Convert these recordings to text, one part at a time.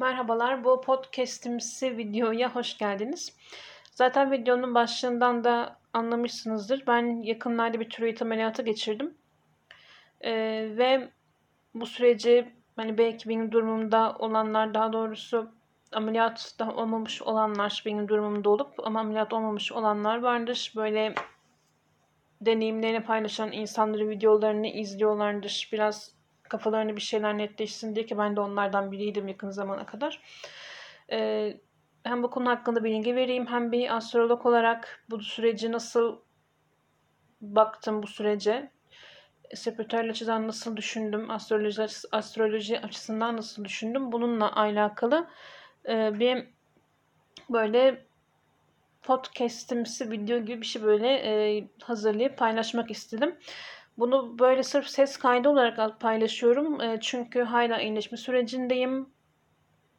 Merhabalar, bu podcast'imsi videoya hoş geldiniz. Zaten videonun başlığından da anlamışsınızdır. Ben yakınlarda bir tiroid ameliyatı geçirdim. Ee, ve bu süreci hani belki benim durumumda olanlar daha doğrusu ameliyat daha olmamış olanlar benim durumumda olup ama ameliyat olmamış olanlar vardır. Böyle deneyimlerini paylaşan insanların videolarını izliyorlardır. Biraz kafalarını bir şeyler netleşsin diye ki ben de onlardan biriydim yakın zamana kadar. Ee, hem bu konu hakkında bilgi vereyim hem bir astrolog olarak bu süreci nasıl baktım bu sürece. Spiritüel açıdan nasıl düşündüm, astroloji, astroloji açısından nasıl düşündüm bununla alakalı e, bir böyle podcast'imsi video gibi bir şey böyle e, hazırlayıp paylaşmak istedim. Bunu böyle sırf ses kaydı olarak paylaşıyorum. E, çünkü hala iyileşme sürecindeyim.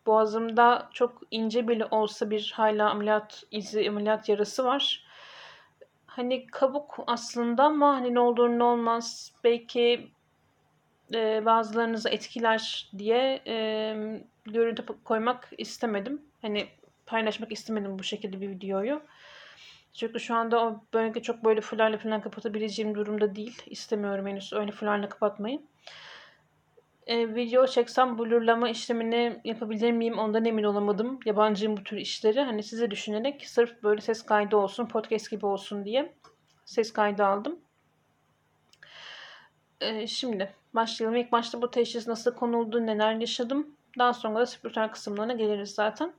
Boğazımda çok ince bile olsa bir hala ameliyat izi, ameliyat yarası var. Hani kabuk aslında ama hani ne olur ne olmaz belki e, bazılarınızı etkiler diye e, görüntü koymak istemedim. Hani paylaşmak istemedim bu şekilde bir videoyu. Çünkü şu anda o bölge çok böyle fularla falan kapatabileceğim durumda değil. İstemiyorum henüz öyle fularla kapatmayı. E, video çeksem blurlama işlemini yapabilir miyim ondan emin olamadım. Yabancıyım bu tür işleri. Hani size düşünerek sırf böyle ses kaydı olsun, podcast gibi olsun diye ses kaydı aldım. E, şimdi başlayalım. İlk başta bu teşhis nasıl konuldu, neler yaşadım. Daha sonra da spiritüel kısımlarına geliriz zaten.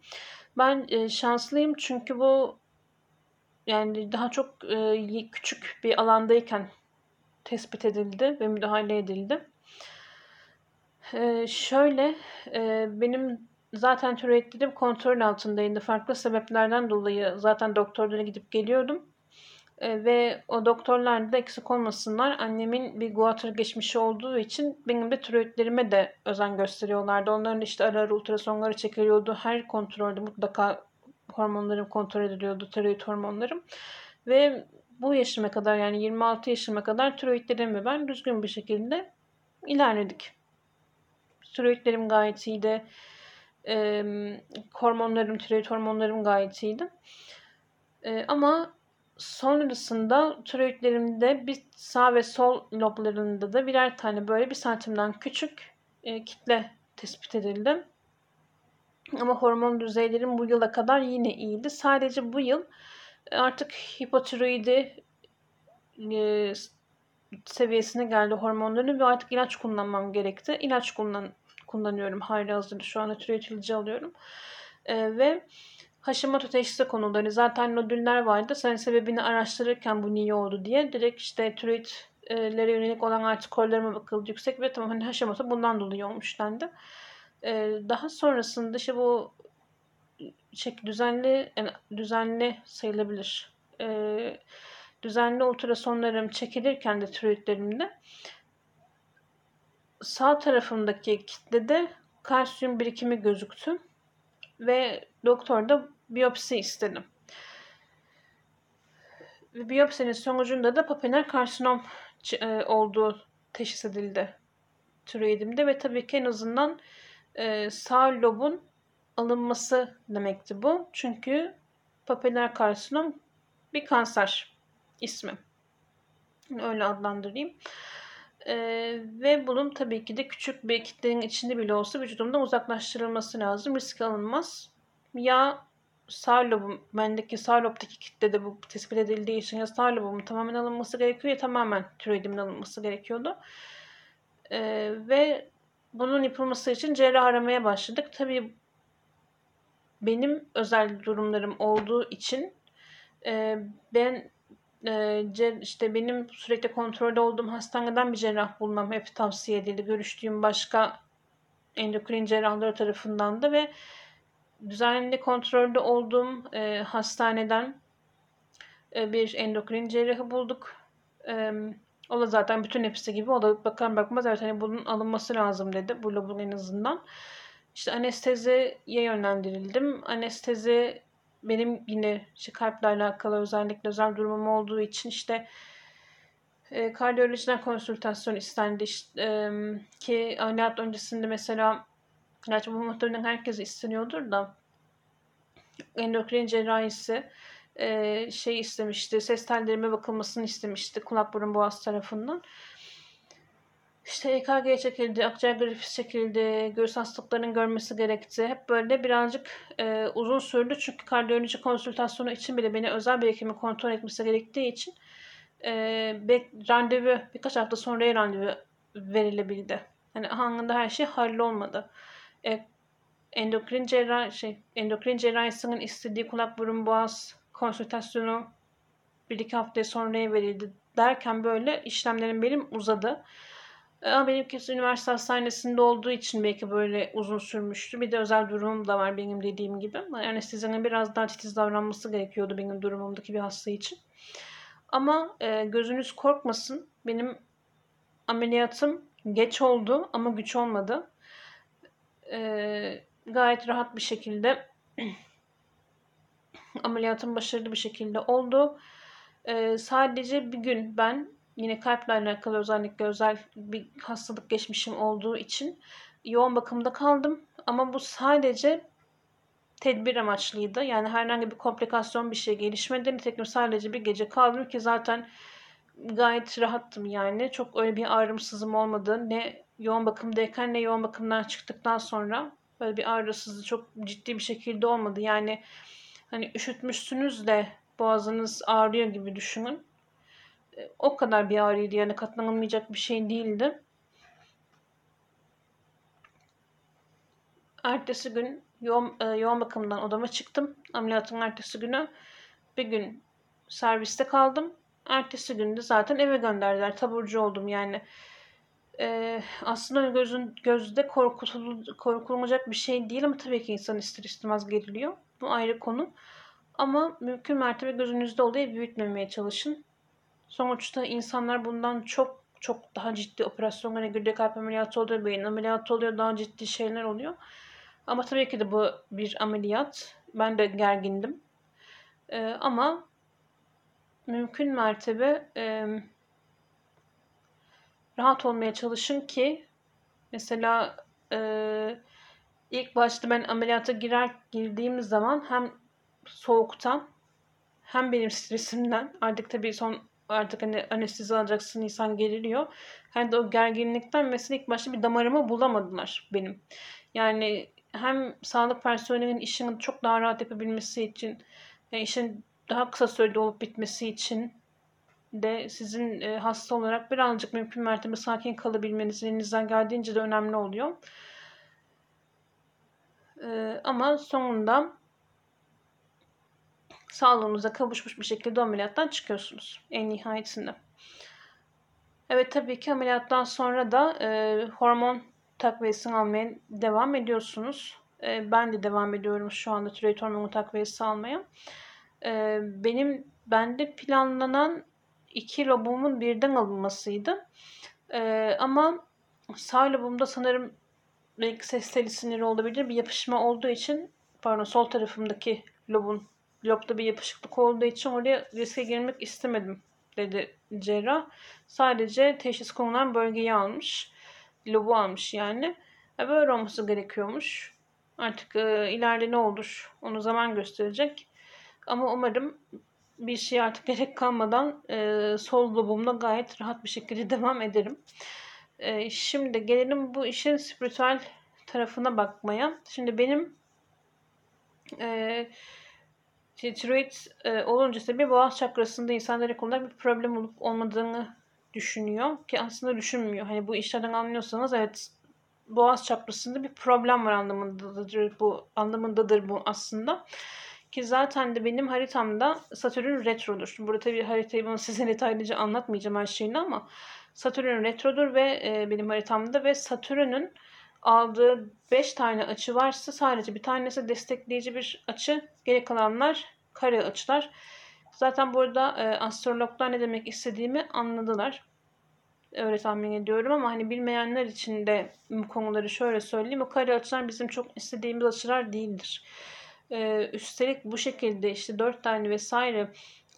Ben e, şanslıyım çünkü bu yani daha çok e, küçük bir alandayken tespit edildi ve müdahale edildi. E, şöyle e, benim zaten türetlerim kontrol altındaydı. Farklı sebeplerden dolayı zaten doktorlara gidip geliyordum. E, ve o doktorlar da eksik olmasınlar. Annemin bir guatr geçmişi olduğu için benim de türetlerime de özen gösteriyorlardı. Onların işte ara ara ultrasonları çekiliyordu. Her kontrolde mutlaka hormonlarım kontrol ediliyordu, tiroid hormonlarım. Ve bu yaşıma kadar yani 26 yaşıma kadar tiroidlerim ve ben düzgün bir şekilde ilerledik. Tiroidlerim gayet iyiydi. E, hormonlarım, tiroid hormonlarım gayet iyiydi. E, ama sonrasında tiroidlerimde bir sağ ve sol loblarında da birer tane böyle bir santimden küçük e, kitle tespit edildi. Ama hormon düzeylerim bu yıla kadar yine iyiydi. Sadece bu yıl e, artık hipotiroidi e, seviyesine geldi hormonların ve artık ilaç kullanmam gerekti. İlaç kullan kullanıyorum hayli hazırda şu anda tiroid alıyorum. E, ve Hashimoto teşhisi konuldu. Hani zaten nodüller vardı. Sen sebebini araştırırken bu niye oldu diye direkt işte tiroidlere yönelik olan antikorlarıma bakıldı yüksek ve tamam hani Hashimoto bundan dolayı olmuş dendi. Ee, daha sonrasında işte bu şey, düzenli yani düzenli sayılabilir. Ee, düzenli ultrasonlarım çekilirken de tiroidlerimde sağ tarafımdaki kitlede kalsiyum birikimi gözüktü ve doktor da biyopsi istedim. Ve biyopsinin sonucunda da papiler karsinom olduğu teşhis edildi tiroidimde ve tabii ki en azından e, sağ lobun alınması demekti bu. Çünkü papiler karsinom bir kanser ismi. Öyle adlandırayım. Ee, ve bunun tabii ki de küçük bir kitlenin içinde bile olsa vücudumdan uzaklaştırılması lazım. Risk alınmaz. Ya sağ lobum, bendeki sağ lobdaki kitlede bu tespit edildiği için ya sağ lobumun tamamen alınması gerekiyor ya tamamen tiroidimin alınması gerekiyordu. Ee, ve bunun yapılması için cerrah aramaya başladık. Tabii benim özel durumlarım olduğu için e, ben e, işte benim sürekli kontrolde olduğum hastaneden bir cerrah bulmam hep tavsiye edildi. Görüştüğüm başka endokrin cerrahları tarafından da ve düzenli kontrolde olduğum e, hastaneden e, bir endokrin cerrahı bulduk. E, o da zaten bütün hepsi gibi. O da bakar bakmaz evet hani bunun alınması lazım dedi. Bu lobun en azından. İşte anesteziye yönlendirildim. Anestezi benim yine işte kalple alakalı özellikle özel durumum olduğu için işte e, kardiyolojiden konsültasyon istendi. İşte, e, ki ameliyat öncesinde mesela Gerçi bu muhtemelen herkese isteniyordur da endokrin cerrahisi e, şey istemişti. Ses tellerime bakılmasını istemişti kulak burun boğaz tarafından. İşte EKG çekildi, akciğer grafisi çekildi, göğüs hastalıklarının görmesi gerekti. Hep böyle birazcık e, uzun sürdü çünkü kardiyoloji konsültasyonu için bile beni özel bir hekimin kontrol etmesi gerektiği için e, bek, randevu birkaç hafta sonraya randevu verilebildi. Hani anında her şey hallolmadı. E, endokrin cerrah şey endokrin cerrahisinin istediği kulak burun boğaz konsültasyonu bir iki hafta sonraya verildi derken böyle işlemlerim benim uzadı. Ama benimkisi üniversite hastanesinde olduğu için belki böyle uzun sürmüştü. Bir de özel durumum da var benim dediğim gibi. Anestezinin biraz daha titiz davranması gerekiyordu benim durumumdaki bir hasta için. Ama e, gözünüz korkmasın. Benim ameliyatım geç oldu ama güç olmadı. E, gayet rahat bir şekilde ameliyatım başarılı bir şekilde oldu. E, sadece bir gün ben yine kalple alakalı özellikle özel bir hastalık geçmişim olduğu için yoğun bakımda kaldım. Ama bu sadece tedbir amaçlıydı. Yani herhangi bir komplikasyon bir şey gelişmedi. Nitekim sadece bir gece kaldım ki zaten gayet rahattım yani. Çok öyle bir ağrımsızım olmadı. Ne yoğun bakımdayken ne yoğun bakımdan çıktıktan sonra böyle bir ağrısızlığı çok ciddi bir şekilde olmadı. Yani hani üşütmüşsünüz de boğazınız ağrıyor gibi düşünün o kadar bir ağrıydı yani katlanılmayacak bir şey değildi. Ertesi gün yoğun, e, yoğun bakımdan odama çıktım. Ameliyatın ertesi günü bir gün serviste kaldım. Ertesi günde zaten eve gönderdiler. Taburcu oldum yani. Ee, aslında gözün gözde korkutul, korkulacak bir şey değil ama tabii ki insan ister istemez geriliyor. Bu ayrı konu. Ama mümkün mertebe gözünüzde olayı büyütmemeye çalışın. Sonuçta insanlar bundan çok çok daha ciddi operasyonlara giriyor. Kalp ameliyatı oluyor, beyin ameliyatı oluyor, daha ciddi şeyler oluyor. Ama tabii ki de bu bir ameliyat. Ben de gergindim. Ee, ama mümkün mertebe e, rahat olmaya çalışın ki mesela e, ilk başta ben ameliyata girer girdiğim zaman hem soğuktan hem benim stresimden artık tabii son artık hani anestezi alacaksın insan geriliyor. Hem de o gerginlikten mesela ilk başta bir damarımı bulamadılar benim. Yani hem sağlık personelinin işini çok daha rahat yapabilmesi için, yani işin daha kısa sürede olup bitmesi için de sizin e, hasta olarak birazcık mümkün mertebe sakin kalabilmeniz elinizden geldiğince de önemli oluyor. E, ama sonunda sağlığınıza kavuşmuş bir şekilde ameliyattan çıkıyorsunuz en nihayetinde. Evet tabii ki ameliyattan sonra da e, hormon takviyesini almaya devam ediyorsunuz. E, ben de devam ediyorum şu anda tiroid hormonu takviyesi almaya. E, benim bende planlanan iki lobumun birden alınmasıydı. E, ama sağ lobumda sanırım belki ses teli siniri olabilir bir yapışma olduğu için pardon sol tarafımdaki lobun blokta bir yapışıklık olduğu için oraya riske girmek istemedim dedi cerrah. Sadece teşhis konulan bölgeyi almış. Lobu almış yani. E böyle olması gerekiyormuş. Artık e, ileride ne olur onu zaman gösterecek. Ama umarım bir şey artık gerek kalmadan e, sol lobumda gayet rahat bir şekilde devam ederim. E, şimdi gelelim bu işin spiritüel tarafına bakmaya. Şimdi benim e, tiroid e, olunca tabii boğaz çakrasında insanlara konuda bir problem olup olmadığını düşünüyor ki aslında düşünmüyor. Hani bu işlerden anlıyorsanız evet boğaz çakrasında bir problem var anlamındadır bu anlamındadır bu aslında. Ki zaten de benim haritamda Satürn retrodur. Burada tabii haritayı bunu size detaylıca anlatmayacağım her şeyini ama Satürn retrodur ve e, benim haritamda ve Satürn'ün aldığı 5 tane açı varsa sadece bir tanesi destekleyici bir açı. Geri kalanlar kare açılar. Zaten burada e, astrologlar ne demek istediğimi anladılar. Öyle tahmin ediyorum ama hani bilmeyenler için de bu konuları şöyle söyleyeyim. O kare açılar bizim çok istediğimiz açılar değildir. Ee, üstelik bu şekilde işte dört tane vesaire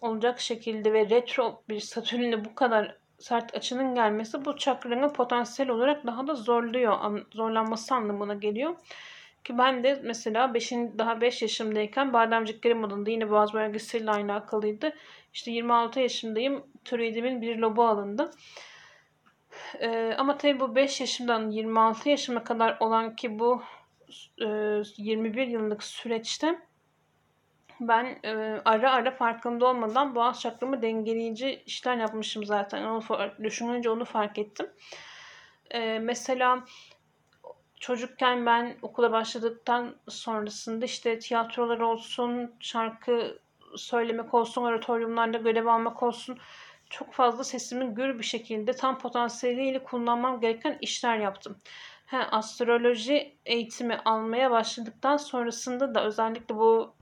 olacak şekilde ve retro bir Satürn'le bu kadar sert açının gelmesi bu çakranı potansiyel olarak daha da zorluyor. Zorlanması anlamına geliyor. Ki ben de mesela 5. daha 5 yaşımdayken bademciklerim adında yine boğaz bölgesiyle alakalıydı. İşte 26 yaşındayım. Türedimin bir lobu alındı. Ee, ama tabii bu 5 yaşımdan 26 yaşıma kadar olan ki bu e, 21 yıllık süreçte ben e, ara ara farkında olmadan boğaz çakramı dengeleyici işler yapmışım zaten. Onu düşününce onu fark ettim. E, mesela çocukken ben okula başladıktan sonrasında işte tiyatrolar olsun, şarkı söylemek olsun, oratoryumlarda görev almak olsun çok fazla sesimi gür bir şekilde tam potansiyeliyle kullanmam gereken işler yaptım. He, astroloji eğitimi almaya başladıktan sonrasında da özellikle bu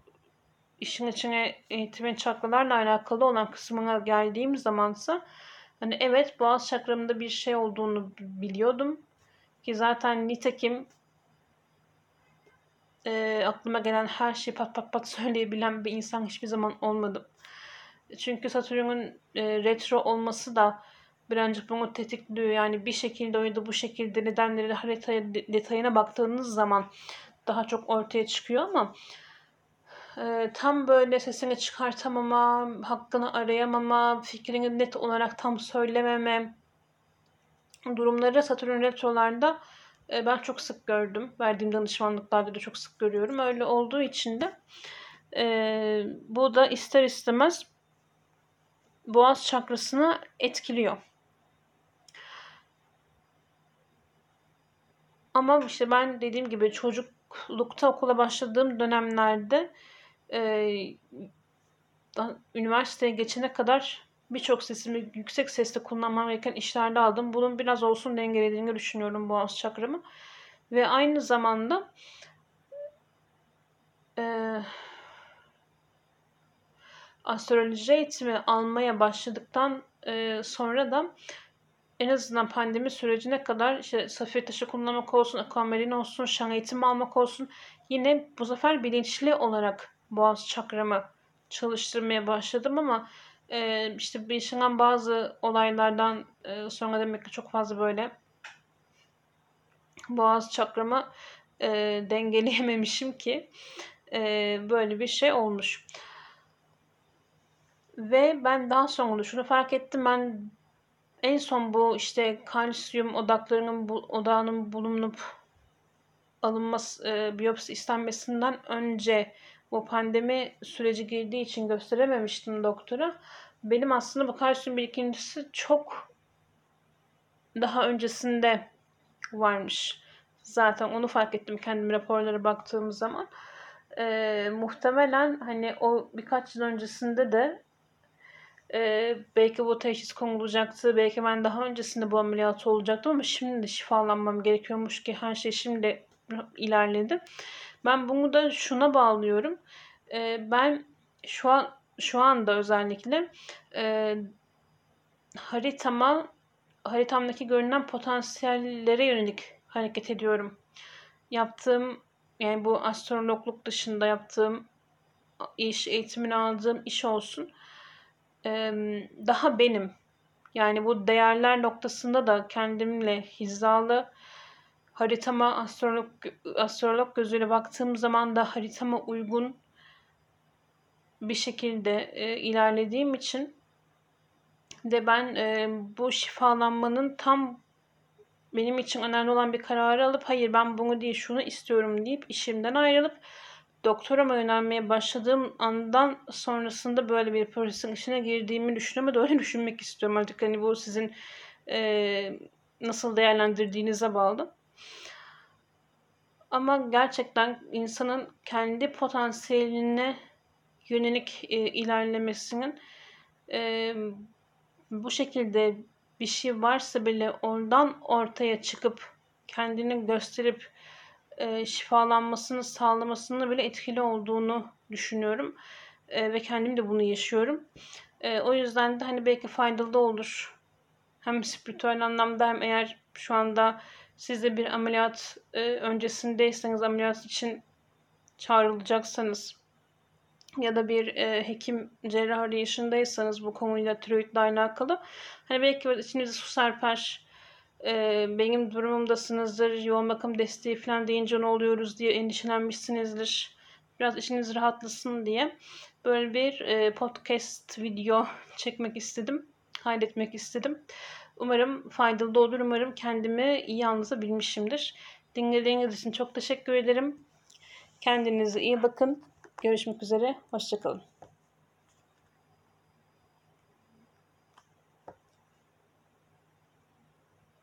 işin içine eğitimin çakralarla alakalı olan kısmına geldiğim zamansa hani evet boğaz çakramında bir şey olduğunu biliyordum. Ki zaten nitekim e, aklıma gelen her şeyi pat pat pat söyleyebilen bir insan hiçbir zaman olmadım. Çünkü Satürn'ün e, retro olması da birazcık bunu tetikliyor. Yani bir şekilde oydu bu şekilde nedenleri haritaya detayına baktığınız zaman daha çok ortaya çıkıyor ama e, tam böyle sesini çıkartamama, hakkını arayamama, fikrini net olarak tam söylememe durumları Satürn retrolarda e, ben çok sık gördüm. Verdiğim danışmanlıklarda da çok sık görüyorum. Öyle olduğu için de e, bu da ister istemez boğaz çakrasını etkiliyor. Ama işte ben dediğim gibi çocuklukta okula başladığım dönemlerde e, üniversiteye geçene kadar birçok sesimi yüksek sesle kullanmam gereken işlerde aldım. Bunun biraz olsun dengelediğini düşünüyorum boğaz çakramı. Ve aynı zamanda e, astroloji eğitimi almaya başladıktan e, sonra da en azından pandemi sürecine kadar işte safir taşı kullanmak olsun, akvamerin olsun, şan eğitimi almak olsun yine bu sefer bilinçli olarak boğaz çakramı çalıştırmaya başladım ama e, işte yaşanan bazı olaylardan e, sonra demek ki çok fazla böyle boğaz çakramı e, dengeleyememişim ki e, böyle bir şey olmuş. Ve ben daha sonra şunu fark ettim. Ben en son bu işte kalsiyum odaklarının bu, odağının bulunup alınması, e, biyopsi istenmesinden önce bu pandemi süreci girdiği için gösterememiştim doktora. Benim aslında bu kalsiyum birikintisi çok daha öncesinde varmış. Zaten onu fark ettim kendim raporlara baktığım zaman. Ee, muhtemelen hani o birkaç yıl öncesinde de e, belki bu teşhis konulacaktı. Belki ben daha öncesinde bu ameliyat olacaktım ama şimdi de şifalanmam gerekiyormuş ki her şey şimdi ilerledi. Ben bunu da şuna bağlıyorum. E, ben şu an şu anda özellikle e, haritama haritamdaki görünen potansiyellere yönelik hareket ediyorum. Yaptığım yani bu astrologluk dışında yaptığım iş, eğitimini aldığım iş olsun. daha benim. Yani bu değerler noktasında da kendimle hizalı haritama astrolog, astrolog gözüyle baktığım zaman da haritama uygun bir şekilde e, ilerlediğim için de ben e, bu şifalanmanın tam benim için önemli olan bir kararı alıp hayır ben bunu değil şunu istiyorum deyip işimden ayrılıp doktorama yönelmeye başladığım andan sonrasında böyle bir prosesin içine girdiğimi düşünüyorum. Öyle düşünmek istiyorum artık hani bu sizin e, nasıl değerlendirdiğinize bağlı. Ama gerçekten insanın kendi potansiyeline yönelik e, ilerlemesinin e, bu şekilde bir şey varsa bile ondan ortaya çıkıp kendini gösterip e, şifalanmasını sağlamasını bile etkili olduğunu düşünüyorum. E, ve kendim de bunu yaşıyorum. E, o yüzden de hani belki faydalı da olur. Hem spiritüel anlamda hem eğer şu anda siz de bir ameliyat e, öncesindeyseniz ameliyat için çağrılacaksanız ya da bir e, hekim cerrah arayışındaysanız bu konuyla tiroidle alakalı hani belki içinize su serper e, benim durumumdasınızdır yoğun bakım desteği falan deyince ne oluyoruz diye endişelenmişsinizdir biraz işiniz rahatlasın diye böyle bir e, podcast video çekmek istedim kaydetmek istedim umarım faydalı olur umarım kendimi iyi anlatabilmişimdir dinlediğiniz için çok teşekkür ederim kendinize iyi bakın Görüşmek üzere. Hoşçakalın.